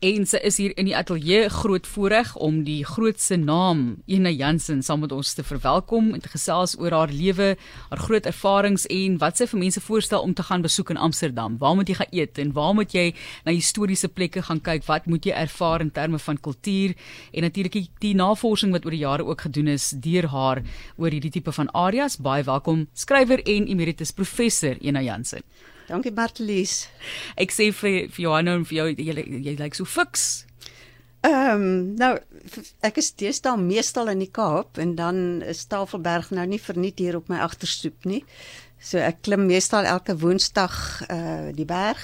En sy is hier in die ateljee groot voorreg om die grootste naam, Ena Jansen, saam met ons te verwelkom en te gesels oor haar lewe, haar groot ervarings en wat sy vir mense voorstel om te gaan besoek in Amsterdam. Waar moet jy gaan eet en waar moet jy na historiese plekke gaan kyk? Wat moet jy ervaar in terme van kultuur en natuurlik die, navorsing wat oor die jare ook gedoen is deur haar oor hierdie tipe van areas. Baie welkom, skrywer en emeritus professor Ena Jansen. Dankie Martelies. Ek sê vir vir Johanna en vir jou jy jy, lyk so fiks. Ehm um, nou ek is deesdae meestal in die Kaap en dan is Tafelberg nou nie verniet hier op my agterstoep nie. So ek klim meestal elke Woensdag uh die berg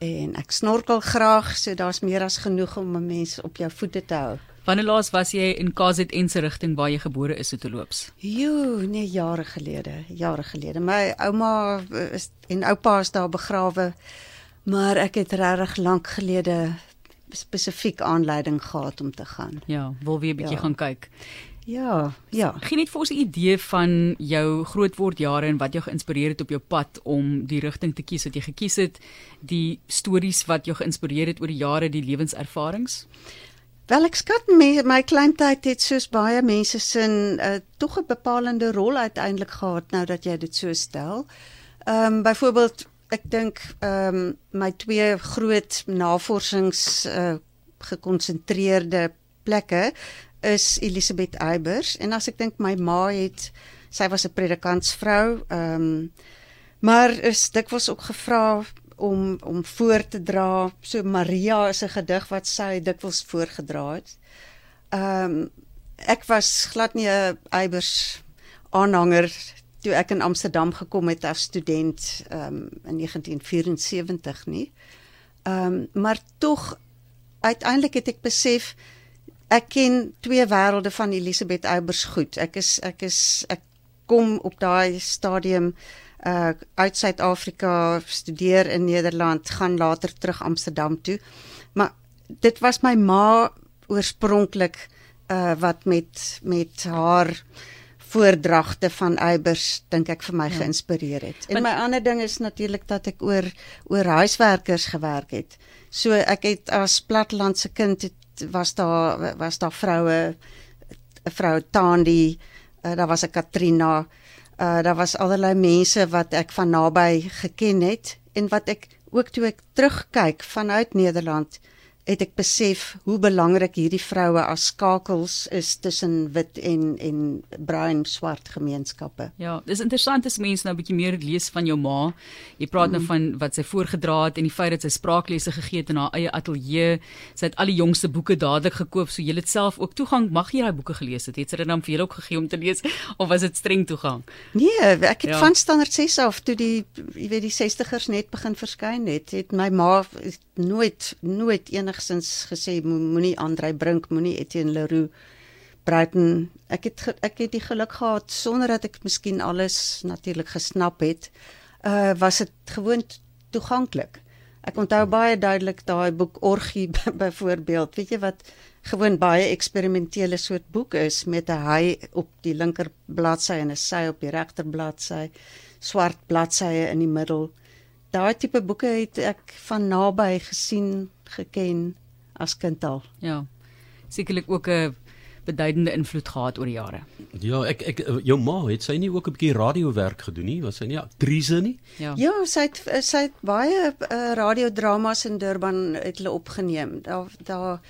en ek snorkel graag, so daar's meer as genoeg om 'n mens op jou voete te hou. Wanneer laas was jy in KZN se rigting waar jy gebore is te loops? Jo, nee, jare gelede, jare gelede. My ouma is en oupa is daar begrawe. Maar ek het regtig lank gelede spesifiek aanleiding gehad om te gaan. Ja, wil weer 'n bietjie ja. gaan kyk. Ja, ja. Geen net vir ons 'n idee van jou grootword jare en wat jou geïnspireer het op jou pad om die rigting te kies wat jy gekies het, die stories wat jou geïnspireer het oor die jare, die lewenservarings. Wel ek skat my, my kleintyd het soos baie mense sin uh, tog 'n bepalende rol uiteindelik gehad nou dat jy dit so stel. Ehm um, byvoorbeeld ek dink ehm um, my twee groot navorsings uh, gekonsentreerde plekke is Elisabeth Eybers en as ek dink my ma het sy was 'n predikantsvrou ehm um, maar is dikwels ook gevra om om voor te dra. So Maria is 'n gedig wat sy dikwels voorgedra het. Ehm um, ek was glad nie 'n Eybers aanhanger toe ek in Amsterdam gekom het as student ehm um, in 1974 nie. Ehm um, maar tog uiteindelik het ek besef ek ken twee wêrelde van Elisabeth Eybers goed. Ek is ek is ek kom op daai stadium uh uit Suid-Afrika studeer in Nederland, gaan later terug Amsterdam toe. Maar dit was my ma oorspronklik uh wat met met haar voordragte van Eybers dink ek vir my ja. geïnspireer het. En my ander ding is natuurlik dat ek oor oor huiswerkers gewerk het. So ek het as plattelandse kind het, was daar was daar vroue 'n vrou Tandi, uh, daar was 'n Katrina, uh daar was allerlei mense wat ek van naby geken het en wat ek ook toe ek terugkyk vanuit Nederland het ek besef hoe belangrik hierdie vroue as skakels is tussen wit en en bruin swart gemeenskappe. Ja, dis interessant as mense nou 'n bietjie meer lees van jou ma. Jy praat mm. nou van wat sy voorgedra het en die feit dat sy spraaklesse gegee het in haar eie ateljee. Sy het al die jongste boeke dadelik gekoop, so jy het self ook toegang. Mag jy daai boeke gelees het? Het sy dit dan vir julle ook gegee om te lees of was dit streng toegang? Nee, ek het ja. van standaard 6 af toe die jy weet die 60ers net begin verskyn het, het my ma nooit nooit enigsins gesê moenie Andrei Brink, moenie Etienne Leroux Brighton. Ek het ek het die geluk gehad sonder dat ek miskien alles natuurlik gesnap het. Uh was dit gewoon toeganklik. Ek onthou baie duidelik daai boek Orgie byvoorbeeld. Weet jy wat gewoon baie eksperimentele soort boek is met 'n hy op die linker bladsy en 'n sy op die regter bladsy, swart bladsye in die middel daai tipe boeke het ek van naby gesien, geken as kind al. Ja. Sekerlik ook 'n beduidende invloed gehad oor die jare. Ja, ek ek jou ma het sy nie ook 'n bietjie radiowerk gedoen nie? Was sy nie aktrise nie? Ja. Ja, sy het sy het baie uh, radiodramas in Durban het hulle opgeneem. Daar daar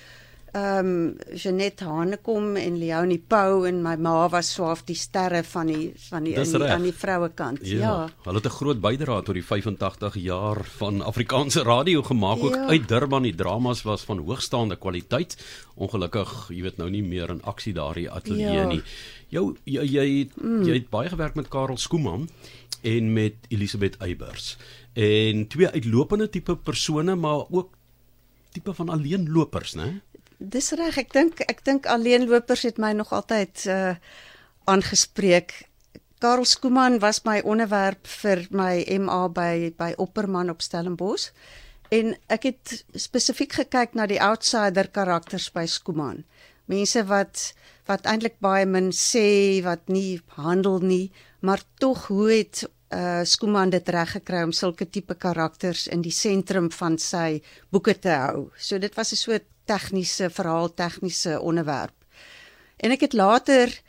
ehm um, Jeanette Hanekom en Leonie Pau en my ma was swaaf die sterre van die van die, die aan die vroue kant. Ja. ja. Hulle het 'n groot bydrae tot die 85 jaar van Afrikaanse radio gemaak ook ja. uit Durban. Die dramas was van hoogstaande kwaliteit. Ongelukkig, jy weet nou nie meer in aksie daardie ateljee ja. nie. Jou jy jy, mm. jy het baie gewerk met Karel Skooman en met Elisabeth Eybers. En twee uitlopende tipe persone maar ook tipe van alleenlopers, né? Dis reg, ek dink ek dink alleenlopers het my nog altyd uh aangespreek. Karel Skooman was my onderwerp vir my MA by by Opperman op Stellenbosch en ek het spesifiek gekyk na die outsider karakters by Skooman. Mense wat wat eintlik baie min sê, wat nie handel nie, maar tog hoe het uh Skuman dit reg gekry om sulke tipe karakters in die sentrum van sy boeke te hou. So dit was 'n soort tegniese verhaal, tegniese onderwerp. En ek het later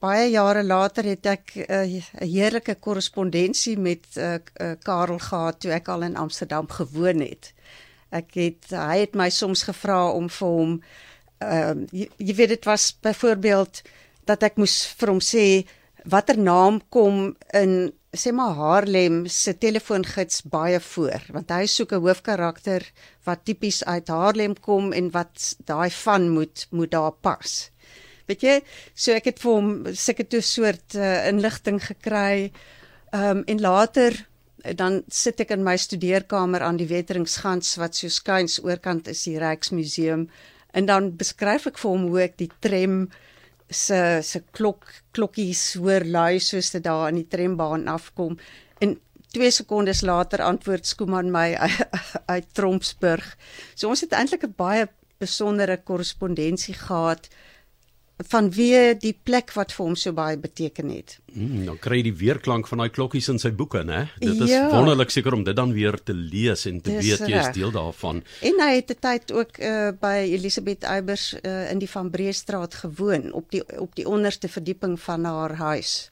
baie jare later het ek 'n uh, heerlike korrespondensie met uh, uh, Karel gehad toe ek al in Amsterdam gewoon het. Ek het hy het my soms gevra om vir hom uh, jy, jy weet dit was byvoorbeeld dat ek moes vir hom sê watter naam kom in sê maar Haarlem se telefoongids baie voor want hy soek 'n hoofkarakter wat tipies uit Haarlem kom en wat daai van moet moet daar pas. Weet jy, so ek het vir hom seker toe soort uh, inligting gekry. Ehm um, en later dan sit ek in my studeerkamer aan die Wetteringsgans wat so skuins oorkant is die Rijksmuseum en dan beskryf ek vir hom hoe ek die tram se se klok klokkies hoor lui soos dit daar aan die trambaan afkom en 2 sekondes later antwoord Skooman my uit Trompsburg. So ons het eintlik 'n baie besondere korrespondensie gehad vanweë die plek wat vir hom so baie beteken het. Mm, dan kry jy die weerklank van daai klokkies in sy boeke, né? Dit is ja. wonderlik seker om dit dan weer te lees en te Dis weet jy is deel daarvan. En hy het 'n tyd ook uh, by Elisabeth Eybers uh, in die Van Breestraat gewoon op die op die onderste verdieping van haar huis.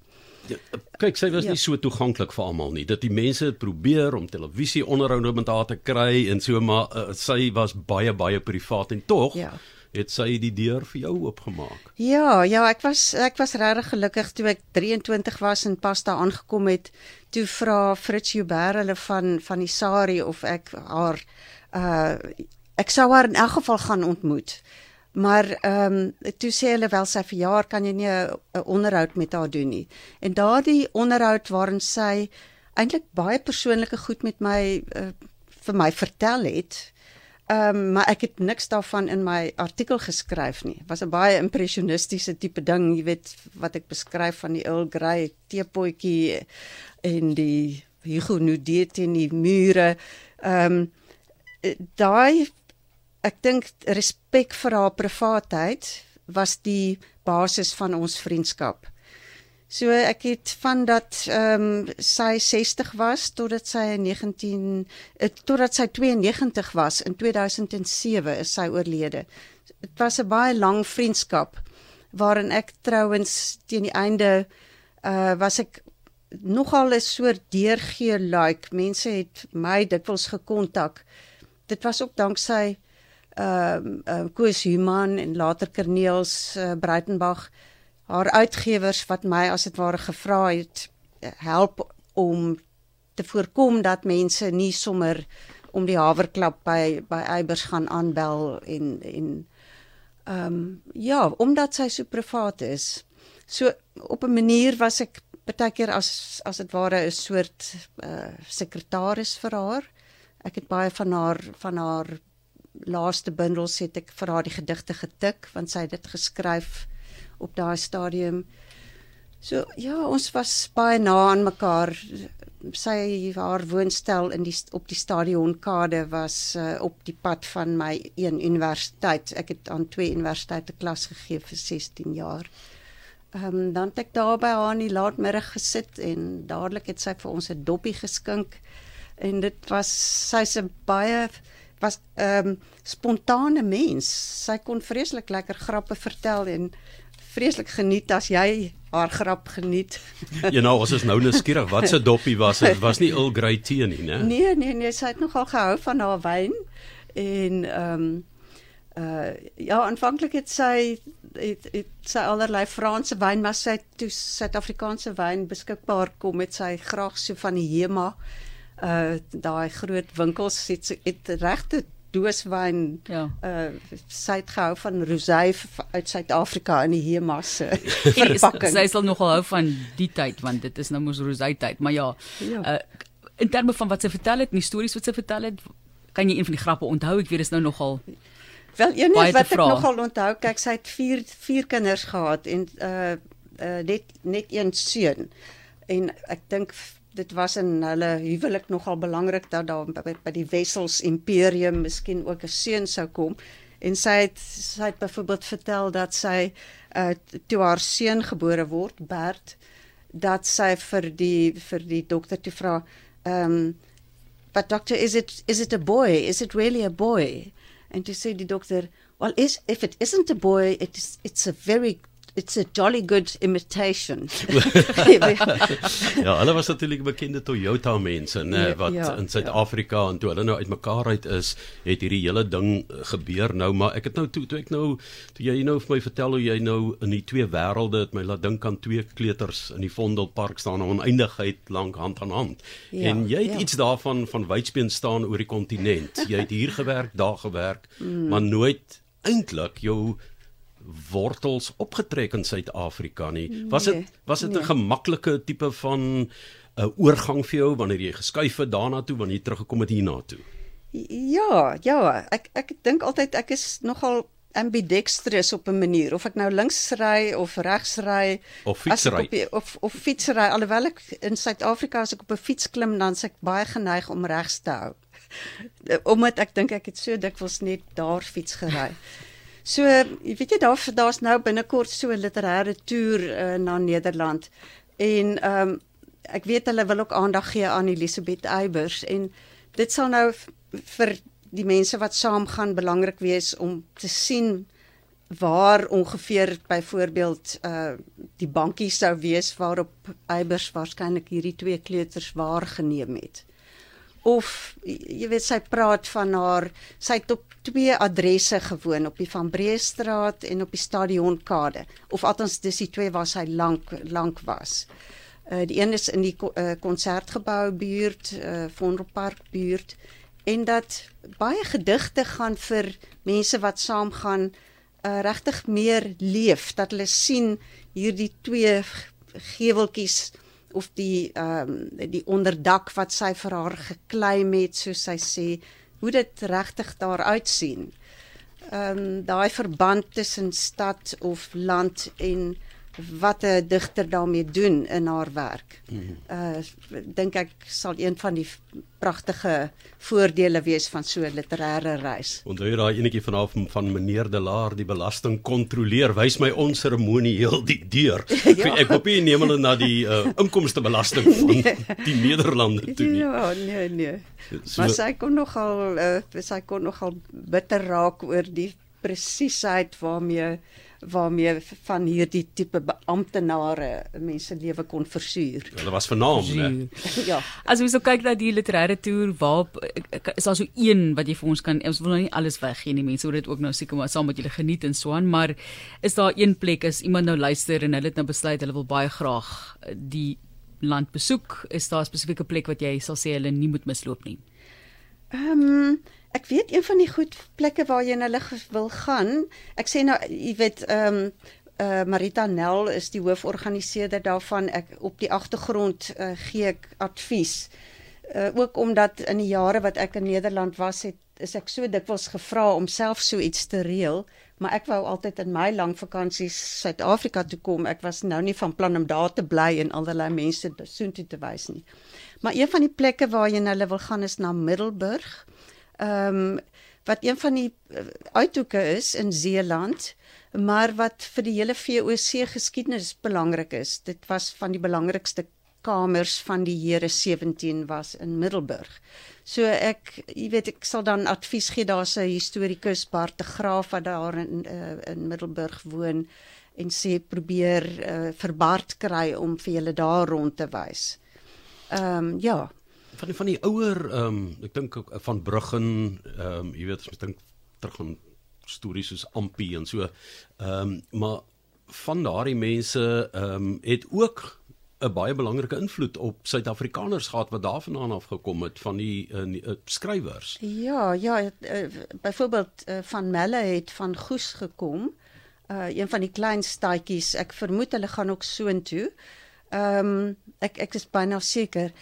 Ja, kyk, sy was ja. nie so toeganklik vir almal nie. Dat die mense probeer om televisie onderhoude met haar te kry en so maar uh, sy was baie baie privaat en tog ja het sy die deur vir jou oopgemaak. Ja, ja, ek was ek was regtig gelukkig toe ek 23 was en pas daar aangekom het. Toe vra Fritz Joubert hulle van van die Sari of ek haar uh ek sou haar in elk geval gaan ontmoet. Maar ehm um, toe sê hulle wel sy verjaar kan jy nie 'n onderhoud met haar doen nie. En daardie onderhoud waarin sy eintlik baie persoonlike goed met my uh, vir my vertel het. Ehm um, maar ek het niks daarvan in my artikel geskryf nie. Was 'n baie impressionistiese tipe ding, jy weet wat ek beskryf van die Earl Grey teepotjie en die Huguenot in die mure. Ehm um, daai ek dink respek vir haar privaatheid was die basis van ons vriendskap. So ek het van dat ehm um, sy 60 was totdat sy in 19 uh, totdat sy 92 was in 2007 is sy oorlede. Dit was 'n baie lang vriendskap waarin ek trouens teen die einde uh was ek nogal 'n soort deurgee like. Mense het my dikwels gekontak. Dit was ook danksy ehm uh, uh, Koos Human en later Kerneels uh, Breitenberg haar uitgewers wat my as dit ware gevra het help om te voorkom dat mense nie sommer om die haverklap by by Eybers gaan aanbel en en ehm um, ja, omdat sy so privaat is. So op 'n manier was ek baie keer as as dit ware 'n soort uh sekretaris vir haar. Ek het baie van haar van haar laaste bundels het ek vir haar die gedigte getik want sy het dit geskryf op daai stadium. So ja, ons was baie na aan mekaar. Sy haar woonstel in die op die stadionkade was uh, op die pad van my een universiteit. Ek het aan twee universiteite klas gegee vir 16 jaar. Ehm um, dan het ek daar by haar in die laatmiddag gesit en dadelik het sy vir ons 'n doppie geskink en dit was sy's 'n baie was ehm um, spontane mens. Sy kon vreeslik lekker grappe vertel en vreeslik geniet as jy haar grap geniet. Ja nou, ons is nou nuuskierig. Wat se doppie was dit? Was nie Earl Grey tee nie, né? Nee, nee, nee, sy het nogal gehou van haar wyn en ehm um, uh ja, aanvanklik het sy het, het sy allerlei Franse wyn, maar sy toe Suid-Afrikaanse wyn beskikbaar kom met sy graag so van die Hema uh daai groot winkels het, het regte dooswyn ja. uh sy het gehou van rosé uit Suid-Afrika in die Hemas se verpakking. sy sal nogal hou van die tyd want dit is nou mos rosé tyd, maar ja. ja. Uh in terme van wat sy vertel het, die stories wat sy vertel het, kan jy een van die grappe onthou? Ek weet dis nou nogal Wel een wat ek nogal onthou, kyk sy het vier vier kinders gehad en uh uh net net een seun. En ek dink dit was in hulle huwelik nogal belangrik dat daar by, by die Wessels Imperium miskien ook 'n seun sou kom en sy het sy het byvoorbeeld vertel dat sy uh toe haar seun gebore word Bert dat sy vir die vir die dokter toe vra, ehm um, but doctor is it is it a boy? Is it really a boy? And to say the doctor, well is if it isn't a boy, it is it's a very it's a jolly good imitation. ja, hulle was natuurlik bekende Toyota mense, né, ja, wat ja, in Suid-Afrika ja. en toe hulle nou uitmekaar uit is, het hierdie hele ding gebeur nou, maar ek het nou toe toe ek nou toe jy nou vir my vertel hoe jy nou in die twee wêrelde het my laat dink aan twee kleuters in die Vondelpark staan aan oneindigheid lank hand aan hand. Ja, en jy het ja. iets daarvan van Wydspeen staan oor die kontinent. Jy het hier gewerk, daar gewerk, mm. maar nooit eintlik jou wortels opgetrek in Suid-Afrika nie. Was dit nee, was dit 'n nee. gemaklike tipe van 'n uh, oorgang vir jou wanneer jy geskuif het daarna toe wanneer jy teruggekom het hiernatoe? Ja, ja, ek ek dink altyd ek is nogal ambidextrous op 'n manier of ek nou links ry of regs ry of fietsry of of fietsry alhoewel ek in Suid-Afrika as ek op 'n fiets klim dan s'ek baie geneig om regs te hou. Omdat ek dink ek het so dikwels net daar fiets gery. So, jy weet jy daar daar's nou binnekort so 'n literêre toer uh, na Nederland. En ehm um, ek weet hulle wil ook aandag gee aan Elisabeth Eybers en dit sal nou vir die mense wat saam gaan belangrik wees om te sien waar ongeveer byvoorbeeld uh die bankie sou wees waarop Eybers waarskynlik hierdie twee kleuters waargeneem het of jy weet sy praat van haar sy het op twee adresse gewoon op die Van Breestraat en op die Stadionkade of althans dis die twee waar sy lank lank was. Uh die een is in die konsertgebou uh, buurt, uh Vondelpark buurt en dat baie gedigte gaan vir mense wat saam gaan uh regtig meer leef dat hulle sien hierdie twee geweltjies of die ehm um, die onderdak wat sy vir haar gekleim het soos sy sê hoe dit regtig daar uitsien. Ehm um, daai verband tussen stad of land en wat 'n digter daarmee doen in haar werk. Uh dink ek sal een van die pragtige voordele wees van so 'n literêre reis. Onthou jy daai enetjie vanaf van meneer De Laar die belasting kontroleer, wys my onseremonieel die deur. ja. Ek hoop jy neem hulle na die uh, inkomstebelasting van nee. die Nederlande toe nie. Ja, nee, nee. So, maar sy kon nogal uh, sy kon nogal bitter raak oor die presisheid waarmee waarmee van hierdie tipe amptenare mense lewe kon versuur. Ja, hulle was vernaam, né? ja. As ons so kyk na die literêre toer, waar is daar so een wat jy vir ons kan ons wil nou nie alles weggee nie, mense wil dit ook nou seker maar saam met julle geniet en so aan, maar is daar een plek as iemand nou luister en hulle het nou besluit hulle wil baie graag eh, die land besoek, is daar 'n spesifieke plek wat jy sal sê hulle nie moet misloop nie? Ehm um, Ek weet een van die goed plekke waar jy hulle wil gaan. Ek sê nou jy weet ehm um, uh Marita Nel is die hooforganiseerder daarvan. Ek op die agtergrond uh, gee ek advies. Uh ook omdat in die jare wat ek in Nederland was, het is ek so dikwels gevra om self so iets te reël, maar ek wou altyd in my lang vakansies Suid-Afrika toe kom. Ek was nou nie van plan om daar te bly en allerlei mense soontoe te wys nie. Maar een van die plekke waar jy hulle wil gaan is na Middelburg ehm um, wat een van die uh, uithoeke is in Zeeland, maar wat vir die hele VOC geskiedenis belangrik is. Dit was van die belangrikste kamers van die Here 17 was in Middelburg. So ek, jy weet, ek sal dan advies gee daar's 'n historikus Bart de Graaf wat daar in uh, in Middelburg woon en sê probeer uh, vir Bart kry om vir julle daar rond te wys. Ehm um, ja, van die, van die ouer ehm um, ek dink van Bruggen ehm um, jy weet ons dink terug aan stories soos Ampie en so ehm um, maar van daardie mense ehm um, het ook 'n baie belangrike invloed op Suid-Afrikaners gehad wat daarvandaan af gekom het van die, uh, die uh, skrywers. Ja, ja, uh, byvoorbeeld uh, van Melle het van Goes gekom. Uh een van die klein staatjies. Ek vermoed hulle gaan ook soontoe. Ehm um, ek ek is byna seker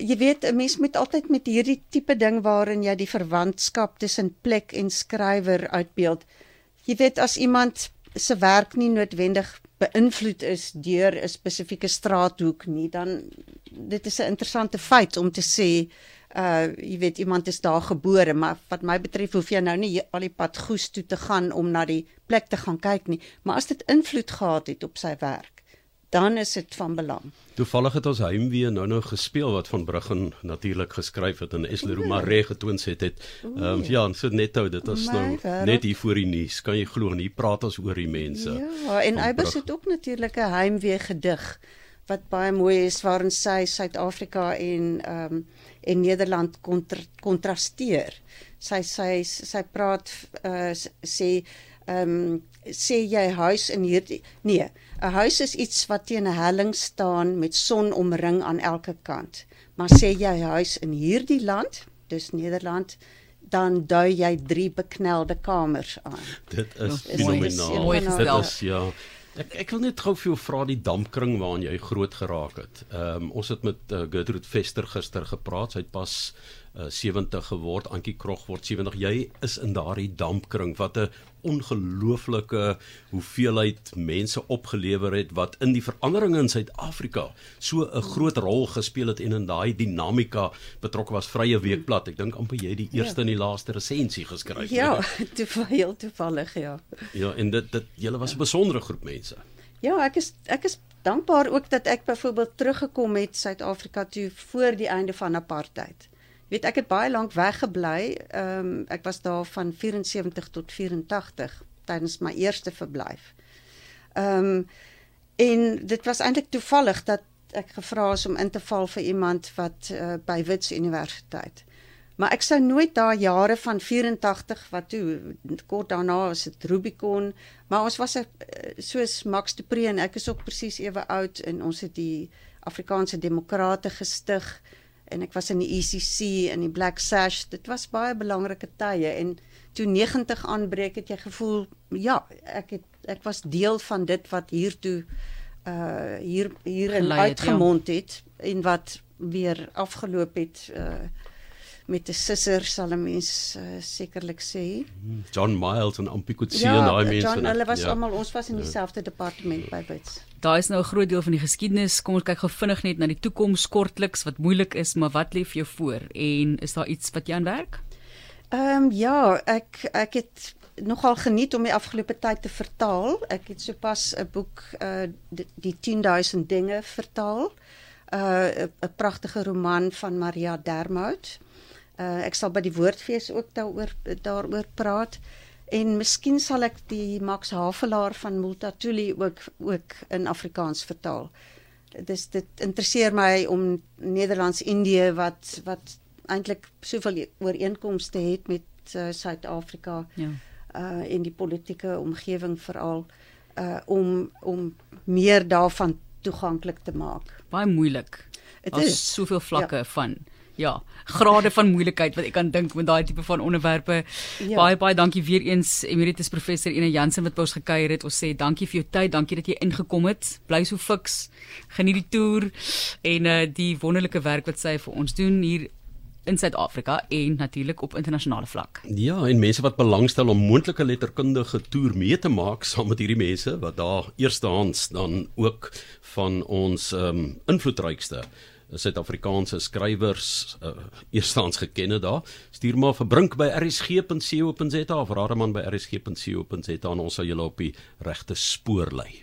jy weet 'n mens moet altyd met hierdie tipe ding waarin jy die verwantskap tussen plek en skrywer uitbeeld. Jy weet as iemand se werk nie noodwendig beïnvloed is deur 'n spesifieke straathoek nie, dan dit is 'n interessante feit om te sê uh jy weet iemand is daar gebore, maar wat my betref hoef jy nou nie al die pad goes toe te gaan om na die plek te gaan kyk nie, maar as dit invloed gehad het op sy werk, dan is dit van belang. Toevallig het ons heimwee nou nou gespeel wat van Bruggen natuurlik geskryf het en Esle Romare getoons het het. Ehm um, ja, so net ou dit is nou net hier voor die nuus. Kan jy glo en hier praat ons oor die mense. Ja, en Eybers het ook natuurlik 'n heimwee gedig wat baie mooi is waarin sy Suid-Afrika en ehm um, en Nederland kontrasteer. Sy sy sy praat uh, sê ehm um, sê jy huis in hierdie nee 'n huis is iets wat teen 'n helling staan met son omring aan elke kant. Maar sê jy huis in hierdie land dis Nederland dan dui jy drie beknelde kamers aan. Dit is fenomenaal. dit is ja. Ek ek wil net gou vir jou vra die dampkring waaraan jy groot geraak het. Ehm um, ons het met uh, Gertrude Vester gister gepraat. Sy het pas uh, eh, 70 geword. Antjie Krog word 70. Jy is in daardie dampkring wat 'n ongelooflike hoeveelheid mense opgelewer het wat in die veranderinge in Suid-Afrika so 'n groot rol gespeel het en in daai dinamika betrokke was Vrye Weekblad. Ek dink amper jy die ja. eerste ja. en die laaste resensie geskryf. Ja, toevallig, toevallig, ja. Ja, en dit dit julle was 'n besondere groep mense. Ja, ek is ek is dankbaar ook dat ek byvoorbeeld teruggekom het Suid-Afrika toe voor die einde van apartheid weet ek het baie lank weggebly. Ehm um, ek was daar van 74 tot 84 tydens my eerste verblyf. Ehm um, en dit was eintlik toevallig dat ek gevra is om in te val vir iemand wat uh, by Wits Universiteit. Maar ek sou nooit daar jare van 84 wat toe kort daarna was dit Rubicon, maar ons was 'n eh, soos Max de Pre en ek is ook presies ewe oud en ons het die Afrikaanse Demokrate gestig en ek was in die ECC en die Black Sash. Dit was baie belangrike tye en toe 90 aanbreek het jy gevoel ja, ek het ek was deel van dit wat hier toe uh hier hier in uitgemond het ja. en wat weer afgeloop het uh met 'n sisser sal 'n mens uh, sekerlik sê. John Miles en Ampikutsi ja, en daai mense. Ja, hulle was ja. almal ons was in ja. dieselfde ja. departement by Wits. Daar is nou 'n groot deel van die geskiedenis. Kom ons kyk gou vinnig net na die toekoms kortliks wat moeilik is, maar wat lê vir jou voor en is daar iets wat jy aan werk? Ehm um, ja, ek ek het nogal geniet om die afgelope tyd te vertaal. Ek het sopas 'n boek uh die, die 10000 dinge vertaal. Uh 'n pragtige roman van Maria Dermout. Uh, ek sal by die woordfees ook daaroor daaroor praat en miskien sal ek die Max Havelaar van Multatuli ook ook in Afrikaans vertaal. Dis dit interesseer my om Nederlands-Indië wat wat eintlik soveel ooreenkomste het met uh, Suid-Afrika. Ja. Uh in die politieke omgewing veral uh om om meer daarvan toeganklik te maak. Baie moeilik. Dit is soveel vlakke ja. van ja, grade van moeilikheid wat ek kan dink met daai tipe van onderwerpe. Ja. Baie baie dankie weer eens Emeritus Professor Ina Jansen wat by ons gekuier het. Ons sê dankie vir jou tyd, dankie dat jy ingekom het. Bly so fiks. Geniet die toer en uh die wonderlike werk wat sy vir ons doen hier in Suid-Afrika en natuurlik op internasionale vlak. Ja, en mense wat belangstel om moontlike letterkundige toer mee te maak saam met hierdie mense wat daar eerstehands dan ook van ons ehm um, invloedrykste Suid-Afrikaanse skrywers uh, eerstens gekenne daar. Stuur maar vir brink by rsg.co.za of rademan by rsg.co.za en ons sal julle op die regte spoor lei.